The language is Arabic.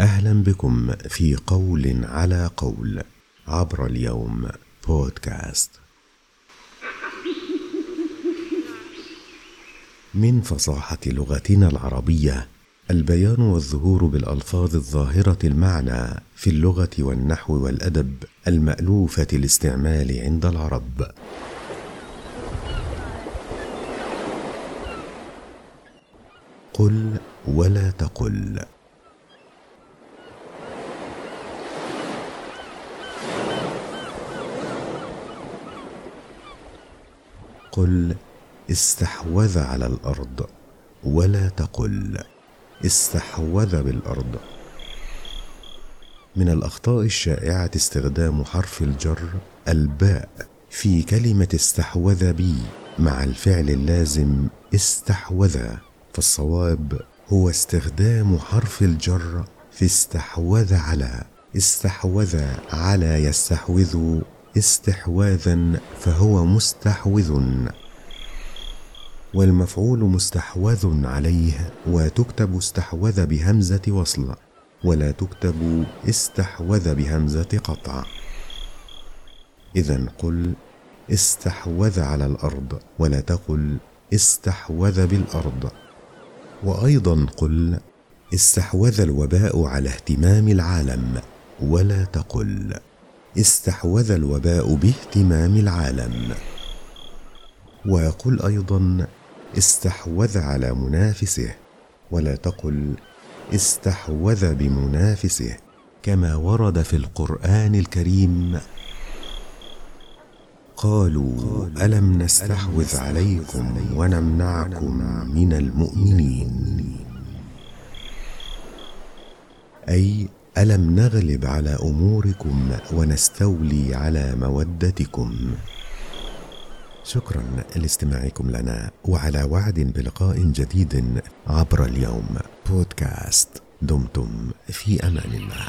أهلا بكم في قول على قول عبر اليوم بودكاست. من فصاحة لغتنا العربية البيان والظهور بالألفاظ الظاهرة المعنى في اللغة والنحو والأدب المألوفة الاستعمال عند العرب. قل ولا تقل. قل استحوذ على الأرض ولا تقل استحوذ بالأرض. من الأخطاء الشائعة استخدام حرف الجر الباء في كلمة استحوذ بي مع الفعل اللازم استحوذ فالصواب هو استخدام حرف الجر في استحوذ على استحوذ على يستحوذ استحواذا فهو مستحوذ والمفعول مستحوذ عليه وتكتب استحوذ بهمزة وصل ولا تكتب استحوذ بهمزة قطع. اذا قل استحوذ على الأرض ولا تقل استحوذ بالأرض. وأيضا قل استحوذ الوباء على اهتمام العالم ولا تقل استحوذ الوباء باهتمام العالم. وقل أيضا استحوذ على منافسه ولا تقل استحوذ بمنافسه كما ورد في القرآن الكريم. قالوا ألم نستحوذ عليكم ونمنعكم من المؤمنين؟ أي ألم نغلب على أموركم ونستولي على مودتكم؟ شكرا لاستماعكم لنا وعلى وعد بلقاء جديد عبر اليوم. بودكاست دمتم في أمان الله.